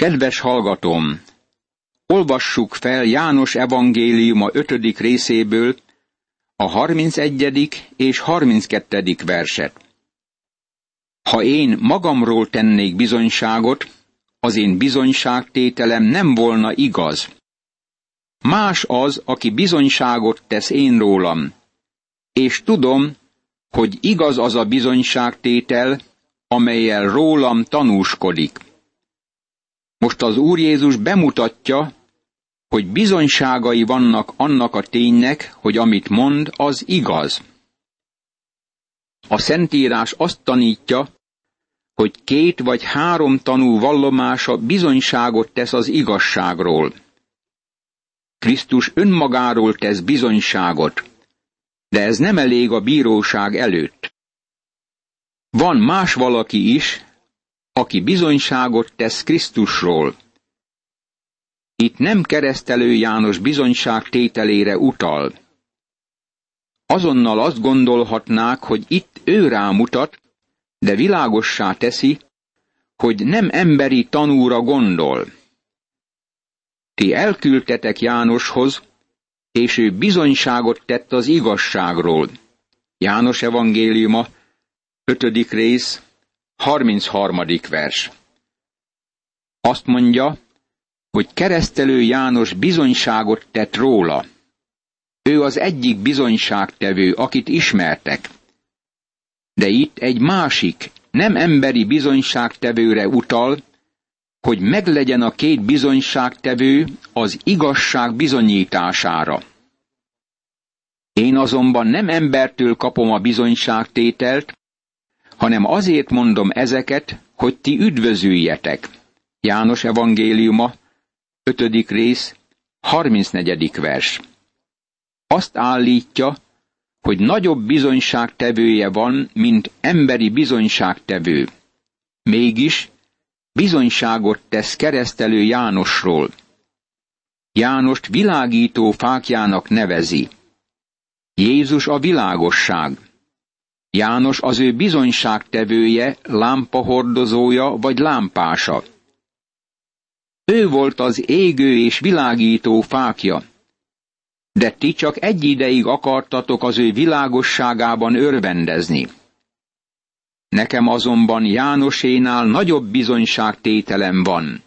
Kedves hallgatom! Olvassuk fel János evangéliuma ötödik részéből a 31. és 32. verset. Ha én magamról tennék bizonyságot, az én bizonyságtételem nem volna igaz. Más az, aki bizonyságot tesz én rólam, és tudom, hogy igaz az a bizonyságtétel, amelyel rólam tanúskodik. Most az Úr Jézus bemutatja, hogy bizonyságai vannak annak a ténynek, hogy amit mond, az igaz. A Szentírás azt tanítja, hogy két vagy három tanú vallomása bizonyságot tesz az igazságról. Krisztus önmagáról tesz bizonyságot, de ez nem elég a bíróság előtt. Van más valaki is, aki bizonyságot tesz Krisztusról. Itt nem keresztelő János bizonyság tételére utal. Azonnal azt gondolhatnák, hogy itt ő rámutat, de világossá teszi, hogy nem emberi tanúra gondol. Ti elküldtetek Jánoshoz, és ő bizonyságot tett az igazságról. János evangéliuma, 5. rész, 33. vers. Azt mondja, hogy keresztelő János bizonyságot tett róla. Ő az egyik bizonyságtevő, akit ismertek. De itt egy másik, nem emberi bizonyságtevőre utal, hogy meglegyen a két bizonyságtevő az igazság bizonyítására. Én azonban nem embertől kapom a bizonyságtételt, hanem azért mondom ezeket, hogy ti üdvözüljetek. János evangéliuma, 5. rész, 34. vers. Azt állítja, hogy nagyobb bizonyságtevője van, mint emberi bizonyságtevő. Mégis bizonyságot tesz keresztelő Jánosról. Jánost világító fákjának nevezi. Jézus a világosság. János az ő bizonyságtevője, lámpahordozója vagy lámpása. Ő volt az égő és világító fákja. De ti csak egy ideig akartatok az ő világosságában örvendezni. Nekem azonban Jánosénál nagyobb bizonyságtételem van.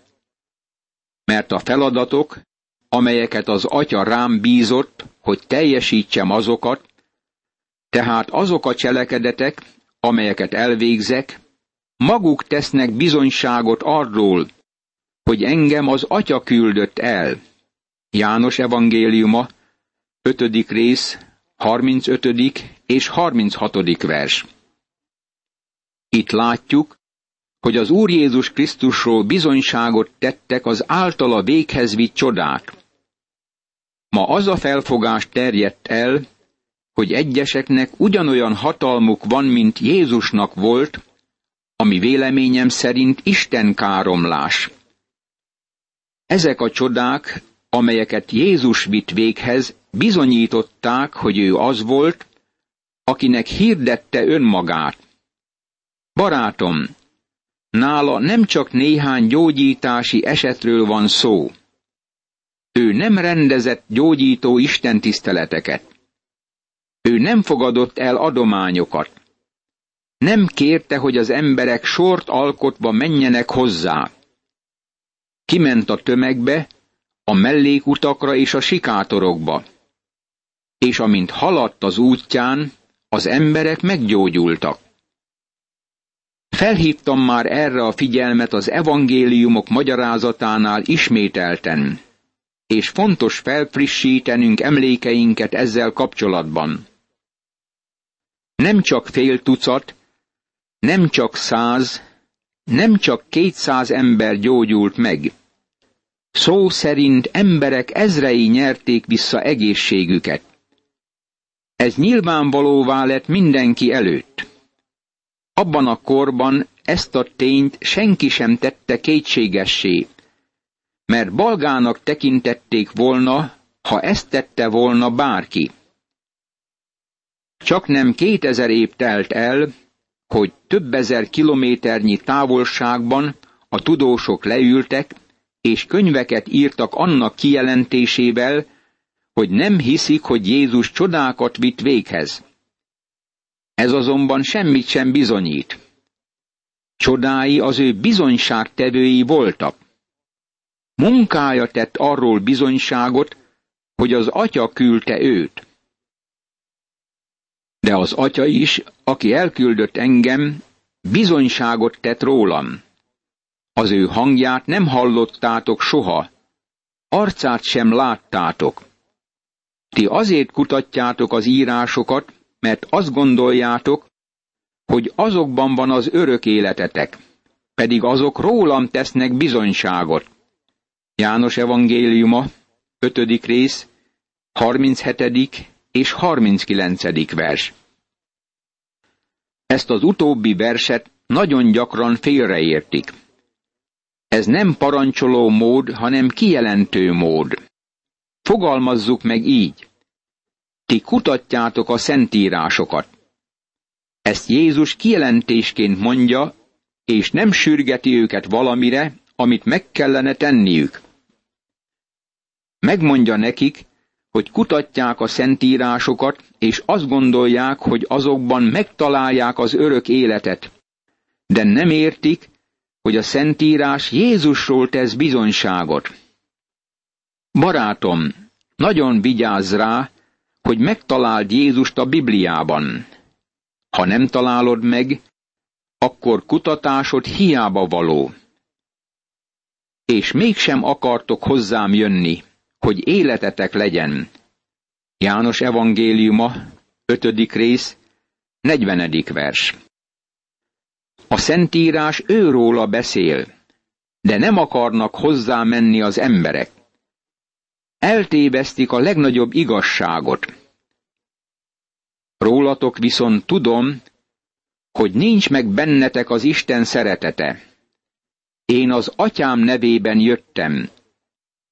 Mert a feladatok, amelyeket az atya rám bízott, hogy teljesítsem azokat, tehát azok a cselekedetek, amelyeket elvégzek, maguk tesznek bizonyságot arról, hogy engem az Atya küldött el. János evangéliuma, 5. rész, 35. és 36. vers. Itt látjuk, hogy az Úr Jézus Krisztusról bizonyságot tettek az általa véghez vitt csodák. Ma az a felfogás terjedt el, hogy egyeseknek ugyanolyan hatalmuk van, mint Jézusnak volt, ami véleményem szerint Isten káromlás. Ezek a csodák, amelyeket Jézus vitt véghez, bizonyították, hogy ő az volt, akinek hirdette önmagát. Barátom, nála nem csak néhány gyógyítási esetről van szó. Ő nem rendezett gyógyító istentiszteleteket. Ő nem fogadott el adományokat. Nem kérte, hogy az emberek sort alkotva menjenek hozzá. Kiment a tömegbe, a mellékutakra és a sikátorokba. És amint haladt az útján, az emberek meggyógyultak. Felhívtam már erre a figyelmet az evangéliumok magyarázatánál ismételten, és fontos felfrissítenünk emlékeinket ezzel kapcsolatban. Nem csak fél tucat, nem csak száz, nem csak kétszáz ember gyógyult meg. Szó szerint emberek ezrei nyerték vissza egészségüket. Ez nyilvánvalóvá lett mindenki előtt. Abban a korban ezt a tényt senki sem tette kétségessé, mert balgának tekintették volna, ha ezt tette volna bárki. Csak nem kétezer év telt el, hogy több ezer kilométernyi távolságban a tudósok leültek, és könyveket írtak annak kijelentésével, hogy nem hiszik, hogy Jézus csodákat vitt véghez. Ez azonban semmit sem bizonyít. Csodái az ő bizonyságtevői voltak. Munkája tett arról bizonyságot, hogy az atya küldte őt. De az atya is, aki elküldött engem, bizonyságot tett rólam. Az ő hangját nem hallottátok soha, arcát sem láttátok. Ti azért kutatjátok az írásokat, mert azt gondoljátok, hogy azokban van az örök életetek, pedig azok rólam tesznek bizonyságot. János evangéliuma, 5. rész, 37. és 39. vers. Ezt az utóbbi verset nagyon gyakran félreértik. Ez nem parancsoló mód, hanem kijelentő mód. Fogalmazzuk meg így. Ti kutatjátok a szentírásokat. Ezt Jézus kijelentésként mondja, és nem sürgeti őket valamire, amit meg kellene tenniük. Megmondja nekik, hogy kutatják a szentírásokat, és azt gondolják, hogy azokban megtalálják az örök életet. De nem értik, hogy a szentírás Jézusról tesz bizonyságot. Barátom, nagyon vigyázz rá, hogy megtaláld Jézust a Bibliában. Ha nem találod meg, akkor kutatásod hiába való. És mégsem akartok hozzám jönni, hogy életetek legyen. János evangéliuma, 5. rész, 40. vers. A Szentírás őróla beszél, de nem akarnak hozzá menni az emberek. Eltévesztik a legnagyobb igazságot. Rólatok viszont tudom, hogy nincs meg bennetek az Isten szeretete. Én az atyám nevében jöttem,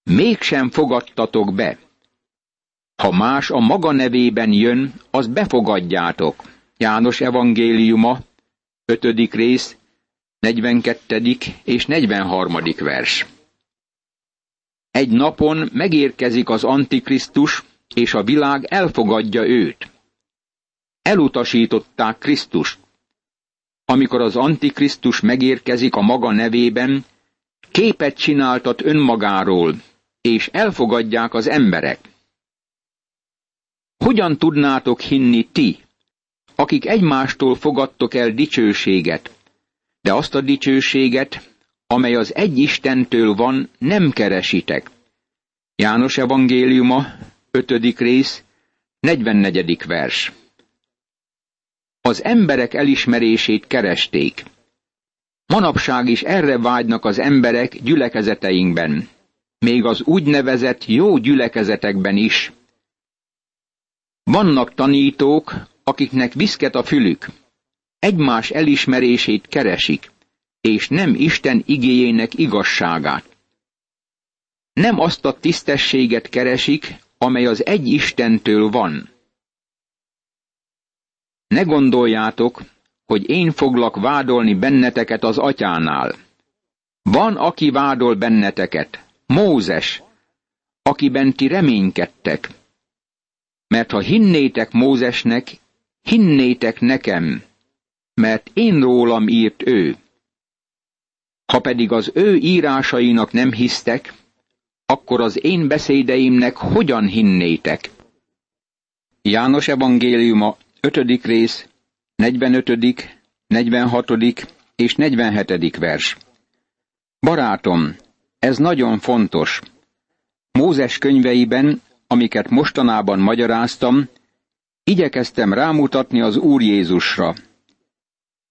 mégsem fogadtatok be. Ha más a maga nevében jön, az befogadjátok. János evangéliuma, 5. rész, 42. és 43. vers. Egy napon megérkezik az Antikrisztus, és a világ elfogadja őt. Elutasították Krisztust. Amikor az Antikrisztus megérkezik a maga nevében, képet csináltat önmagáról, és elfogadják az emberek. Hogyan tudnátok hinni ti, akik egymástól fogadtok el dicsőséget, de azt a dicsőséget, amely az egy Istentől van, nem keresitek. János evangéliuma, 5. rész, 44. vers. Az emberek elismerését keresték. Manapság is erre vágynak az emberek gyülekezeteinkben, még az úgynevezett jó gyülekezetekben is. Vannak tanítók, akiknek viszket a fülük, egymás elismerését keresik, és nem Isten igéjének igazságát. Nem azt a tisztességet keresik, amely az egy Istentől van. Ne gondoljátok, hogy én foglak vádolni benneteket az atyánál. Van, aki vádol benneteket, Mózes, akiben ti reménykedtek. Mert ha hinnétek Mózesnek, hinnétek nekem, mert én rólam írt ő. Ha pedig az ő írásainak nem hisztek, akkor az én beszédeimnek hogyan hinnétek? János evangéliuma 5. rész, 45., 46. és 47. vers. Barátom, ez nagyon fontos. Mózes könyveiben, amiket mostanában magyaráztam, igyekeztem rámutatni az Úr Jézusra.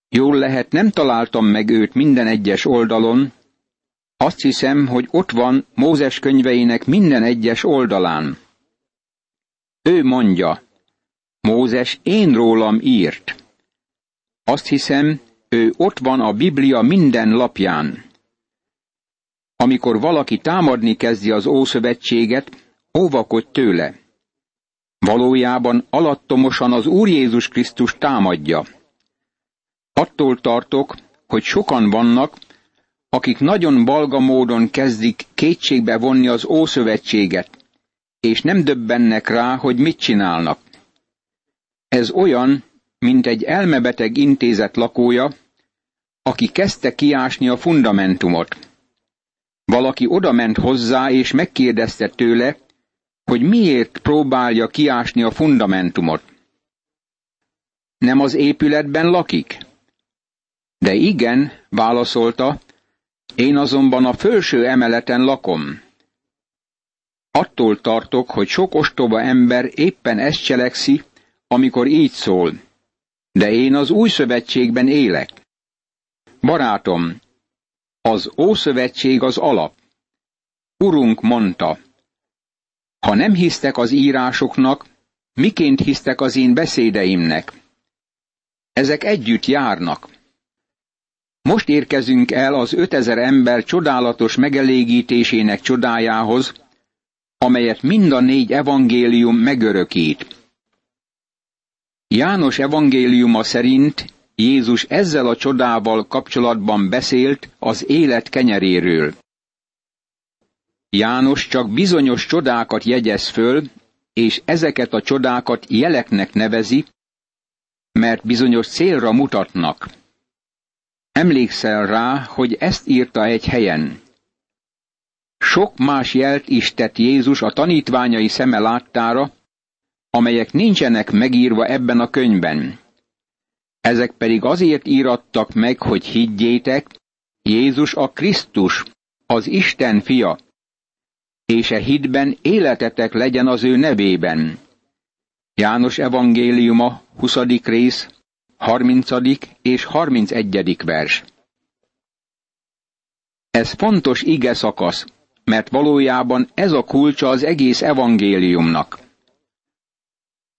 Jól lehet, nem találtam meg őt minden egyes oldalon, azt hiszem, hogy ott van Mózes könyveinek minden egyes oldalán. Ő mondja, Mózes én rólam írt. Azt hiszem, ő ott van a Biblia minden lapján. Amikor valaki támadni kezdi az Ószövetséget, óvakodj tőle. Valójában alattomosan az Úr Jézus Krisztus támadja. Attól tartok, hogy sokan vannak, akik nagyon balga módon kezdik kétségbe vonni az Ószövetséget, és nem döbbennek rá, hogy mit csinálnak. Ez olyan, mint egy elmebeteg intézet lakója, aki kezdte kiásni a fundamentumot. Valaki odament hozzá, és megkérdezte tőle, hogy miért próbálja kiásni a fundamentumot. Nem az épületben lakik? De igen, válaszolta, én azonban a felső emeleten lakom. Attól tartok, hogy sok ostoba ember éppen ezt cselekszi, amikor így szól. De én az új szövetségben élek. Barátom, az Ószövetség az alap. Urunk mondta, ha nem hisztek az írásoknak, miként hisztek az én beszédeimnek? Ezek együtt járnak. Most érkezünk el az ötezer ember csodálatos megelégítésének csodájához, amelyet mind a négy evangélium megörökít. János evangéliuma szerint Jézus ezzel a csodával kapcsolatban beszélt az élet kenyeréről. János csak bizonyos csodákat jegyez föl, és ezeket a csodákat jeleknek nevezi, mert bizonyos célra mutatnak. Emlékszel rá, hogy ezt írta egy helyen. Sok más jelt is tett Jézus a tanítványai szeme láttára, amelyek nincsenek megírva ebben a könyvben. Ezek pedig azért írattak meg, hogy higgyétek, Jézus a Krisztus, az Isten fia, és e hitben életetek legyen az ő nevében. János evangéliuma, 20. rész, 30. és 31. vers. Ez fontos ige szakasz, mert valójában ez a kulcsa az egész evangéliumnak.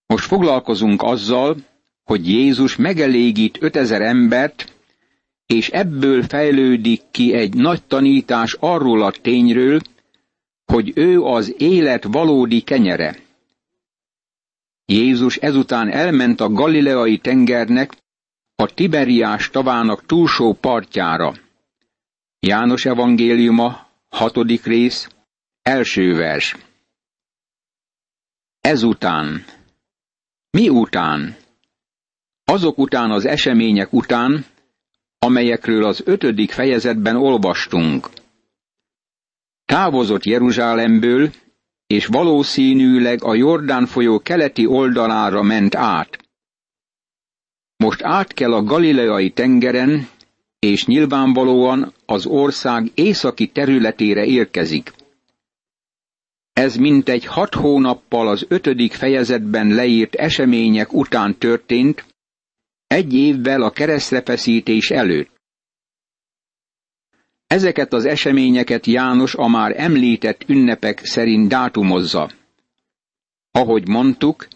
Most foglalkozunk azzal, hogy Jézus megelégít ötezer embert, és ebből fejlődik ki egy nagy tanítás arról a tényről, hogy ő az élet valódi kenyere. Jézus ezután elment a Galileai tengernek, a Tiberiás tavának túlsó partjára. János evangéliuma, hatodik rész, első vers. Ezután. Mi után? Azok után az események után, amelyekről az ötödik fejezetben olvastunk. Távozott Jeruzsálemből, és valószínűleg a Jordán folyó keleti oldalára ment át. Most át kell a Galileai tengeren, és nyilvánvalóan az ország északi területére érkezik. Ez mintegy hat hónappal az ötödik fejezetben leírt események után történt, egy évvel a keresztrefeszítés előtt. Ezeket az eseményeket János a már említett ünnepek szerint dátumozza. Ahogy mondtuk,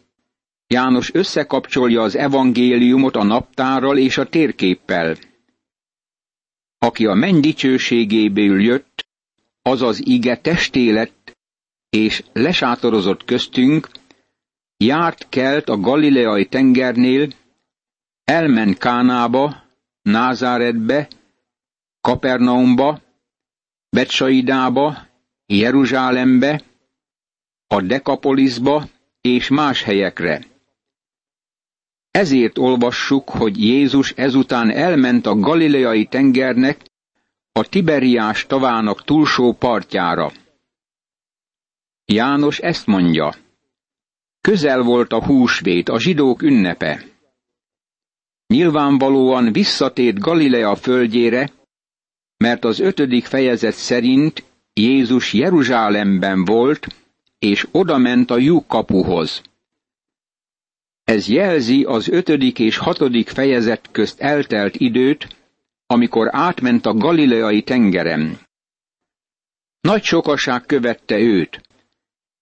János összekapcsolja az evangéliumot a naptárral és a térképpel. Aki a menny dicsőségéből jött, az az ige testé lett, és lesátorozott köztünk, járt kelt a Galileai tengernél, elment Kánába, Názáretbe, Kapernaumba, Betsaidába, Jeruzsálembe, a Dekapolisba és más helyekre. Ezért olvassuk, hogy Jézus ezután elment a Galileai tengernek, a Tiberiás tavának túlsó partjára. János ezt mondja. Közel volt a húsvét, a zsidók ünnepe. Nyilvánvalóan visszatért Galilea földjére, mert az ötödik fejezet szerint Jézus Jeruzsálemben volt, és odament a lyukkapuhoz. Ez jelzi az ötödik és hatodik fejezet közt eltelt időt, amikor átment a galileai tengeren. Nagy sokaság követte őt,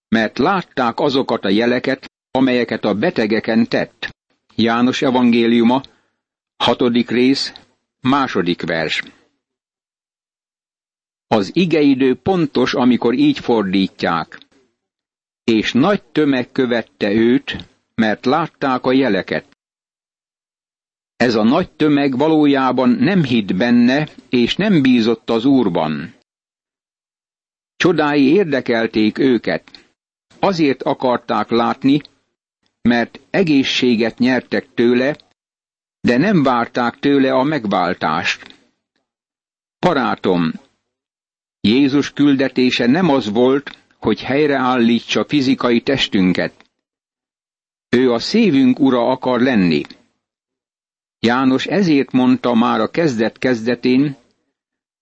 mert látták azokat a jeleket, amelyeket a betegeken tett. János evangéliuma, hatodik rész, második vers. Az igeidő pontos, amikor így fordítják. És nagy tömeg követte őt, mert látták a jeleket. Ez a nagy tömeg valójában nem hitt benne, és nem bízott az Úrban. Csodái érdekelték őket. Azért akarták látni, mert egészséget nyertek tőle, de nem várták tőle a megváltást. Parátom, Jézus küldetése nem az volt, hogy helyreállítsa fizikai testünket. Ő a szívünk ura akar lenni. János ezért mondta már a kezdet-kezdetén,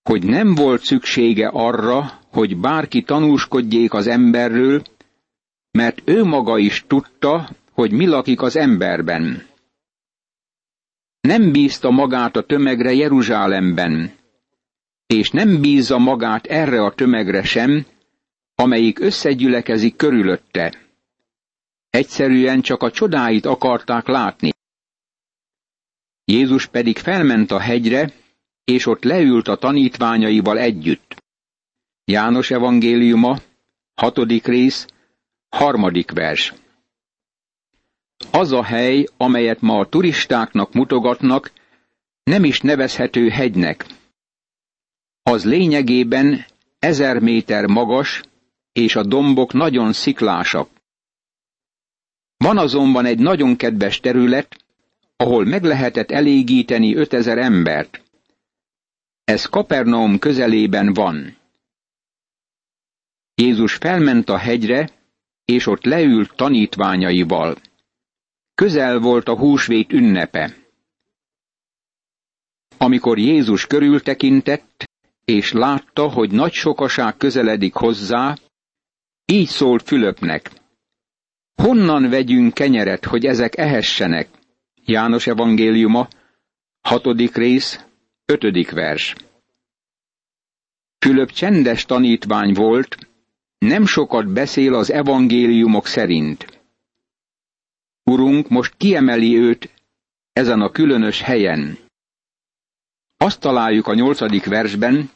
hogy nem volt szüksége arra, hogy bárki tanúskodjék az emberről, mert ő maga is tudta, hogy mi lakik az emberben. Nem bízta magát a tömegre Jeruzsálemben, és nem bízza magát erre a tömegre sem, amelyik összegyülekezik körülötte. Egyszerűen csak a csodáit akarták látni. Jézus pedig felment a hegyre, és ott leült a tanítványaival együtt. János evangéliuma, hatodik rész, harmadik vers. Az a hely, amelyet ma a turistáknak mutogatnak, nem is nevezhető hegynek. Az lényegében ezer méter magas, és a dombok nagyon sziklásak. Van azonban egy nagyon kedves terület, ahol meg lehetett elégíteni ötezer embert. Ez Kapernaum közelében van. Jézus felment a hegyre, és ott leült tanítványaival. Közel volt a húsvét ünnepe. Amikor Jézus körültekintett, és látta, hogy nagy sokaság közeledik hozzá, így szólt Fülöpnek. Honnan vegyünk kenyeret, hogy ezek ehessenek? János evangéliuma, hatodik rész, ötödik vers. Fülöp csendes tanítvány volt, nem sokat beszél az evangéliumok szerint. Urunk most kiemeli őt ezen a különös helyen. Azt találjuk a nyolcadik versben,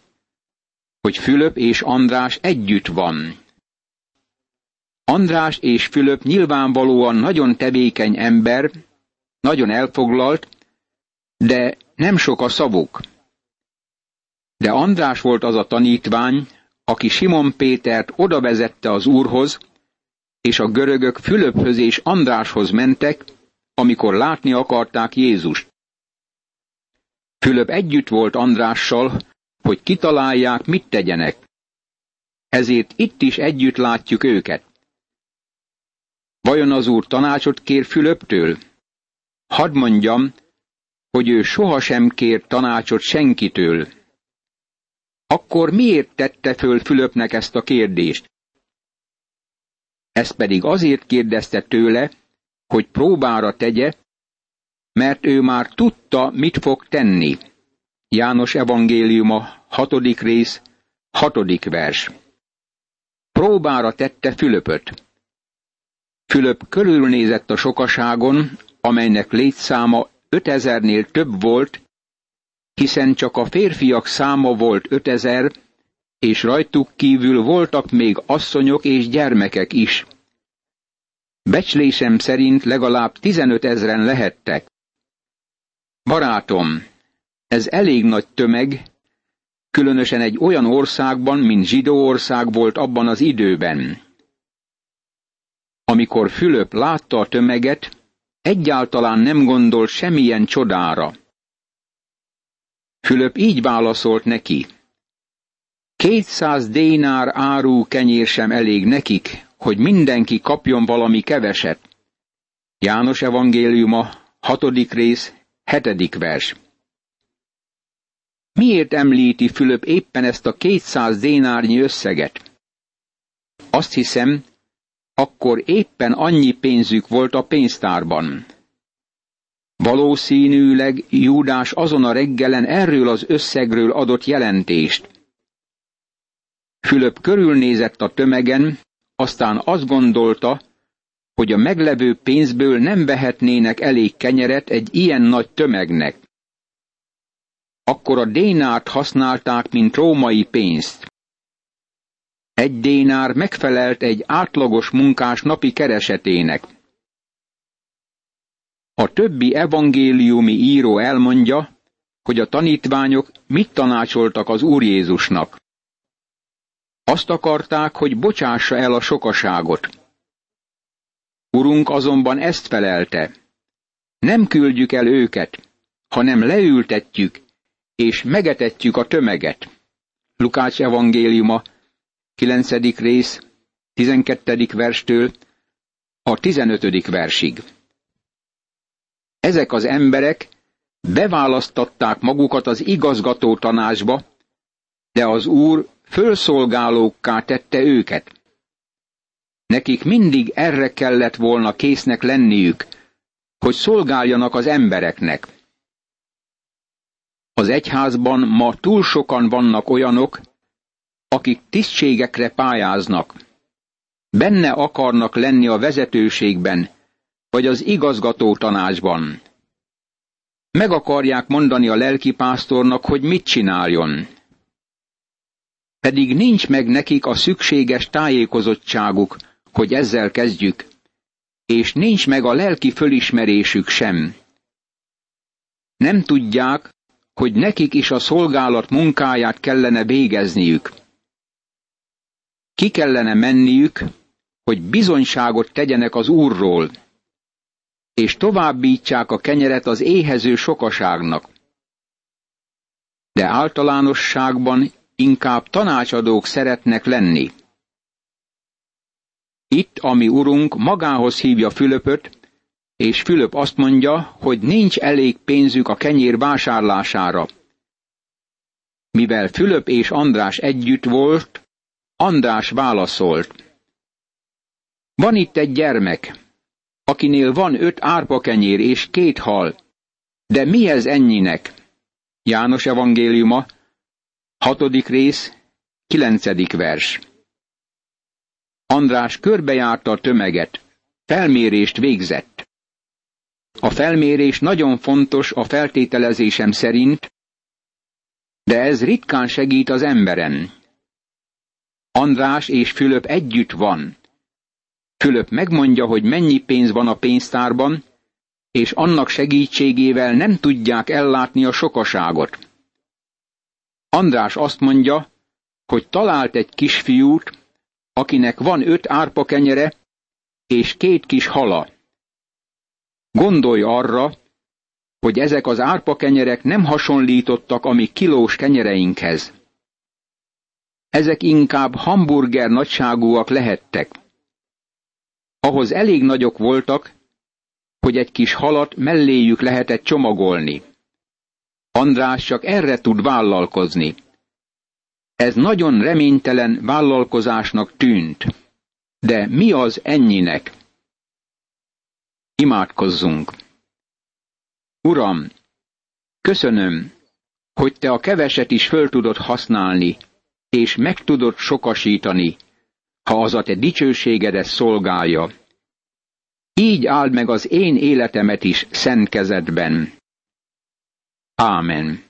hogy Fülöp és András együtt van. András és Fülöp nyilvánvalóan nagyon tevékeny ember, nagyon elfoglalt, de nem sok a szavuk. De András volt az a tanítvány, aki Simon Pétert oda vezette az úrhoz, és a görögök Fülöphöz és Andráshoz mentek, amikor látni akarták Jézust. Fülöp együtt volt Andrással, hogy kitalálják, mit tegyenek. Ezért itt is együtt látjuk őket. Vajon az úr tanácsot kér Fülöptől? Hadd mondjam, hogy ő sohasem kér tanácsot senkitől. Akkor miért tette föl Fülöpnek ezt a kérdést? Ezt pedig azért kérdezte tőle, hogy próbára tegye, mert ő már tudta, mit fog tenni. János evangéliuma, hatodik rész, hatodik vers. Próbára tette Fülöpöt. Fülöp körülnézett a sokaságon, amelynek létszáma ötezernél több volt, hiszen csak a férfiak száma volt ötezer, és rajtuk kívül voltak még asszonyok és gyermekek is. Becslésem szerint legalább tizenöt ezren lehettek. Barátom, ez elég nagy tömeg, különösen egy olyan országban, mint zsidó ország volt abban az időben. Amikor Fülöp látta a tömeget, egyáltalán nem gondolt semmilyen csodára. Fülöp így válaszolt neki. Kétszáz dénár áru kenyér sem elég nekik, hogy mindenki kapjon valami keveset. János evangéliuma, hatodik rész, hetedik vers. Miért említi Fülöp éppen ezt a kétszáz dénárnyi összeget? Azt hiszem, akkor éppen annyi pénzük volt a pénztárban. Valószínűleg Júdás azon a reggelen erről az összegről adott jelentést. Fülöp körülnézett a tömegen, aztán azt gondolta, hogy a meglevő pénzből nem vehetnének elég kenyeret egy ilyen nagy tömegnek. Akkor a dénárt használták, mint római pénzt. Egy dénár megfelelt egy átlagos munkás napi keresetének. A többi evangéliumi író elmondja, hogy a tanítványok mit tanácsoltak az Úr Jézusnak. Azt akarták, hogy bocsássa el a sokaságot. Urunk azonban ezt felelte. Nem küldjük el őket, hanem leültetjük, és megetetjük a tömeget. Lukács evangéliuma, 9. rész, 12. verstől a 15. versig. Ezek az emberek beválasztatták magukat az igazgató tanácsba, de az úr fölszolgálókká tette őket. Nekik mindig erre kellett volna késznek lenniük, hogy szolgáljanak az embereknek. Az egyházban ma túl sokan vannak olyanok, akik tisztségekre pályáznak. Benne akarnak lenni a vezetőségben, vagy az igazgató tanácsban. Meg akarják mondani a lelkipásztornak, hogy mit csináljon. Pedig nincs meg nekik a szükséges tájékozottságuk, hogy ezzel kezdjük, és nincs meg a lelki fölismerésük sem. Nem tudják, hogy nekik is a szolgálat munkáját kellene végezniük. Ki kellene menniük, hogy bizonyságot tegyenek az Úrról, és továbbítsák a kenyeret az éhező sokaságnak. De általánosságban inkább tanácsadók szeretnek lenni. Itt, ami urunk magához hívja Fülöpöt, és Fülöp azt mondja, hogy nincs elég pénzük a kenyér vásárlására. Mivel Fülöp és András együtt volt, András válaszolt. Van itt egy gyermek, akinél van öt árpakenyér és két hal. De mi ez ennyinek? János evangéliuma, hatodik rész, kilencedik vers. András körbejárta a tömeget, felmérést végzett. A felmérés nagyon fontos a feltételezésem szerint, de ez ritkán segít az emberen. András és Fülöp együtt van. Fülöp megmondja, hogy mennyi pénz van a pénztárban, és annak segítségével nem tudják ellátni a sokaságot. András azt mondja, hogy talált egy kisfiút, akinek van öt árpa kenyere és két kis hala. Gondolj arra, hogy ezek az árpa kenyerek nem hasonlítottak a mi kilós kenyereinkhez. Ezek inkább hamburger nagyságúak lehettek. Ahhoz elég nagyok voltak, hogy egy kis halat melléjük lehetett csomagolni. András csak erre tud vállalkozni. Ez nagyon reménytelen vállalkozásnak tűnt. De mi az ennyinek? Imádkozzunk! Uram, köszönöm, hogy te a keveset is föl tudod használni, és meg tudod sokasítani, ha az a te dicsőségedet szolgálja. Így áld meg az én életemet is szent kezedben. Amen.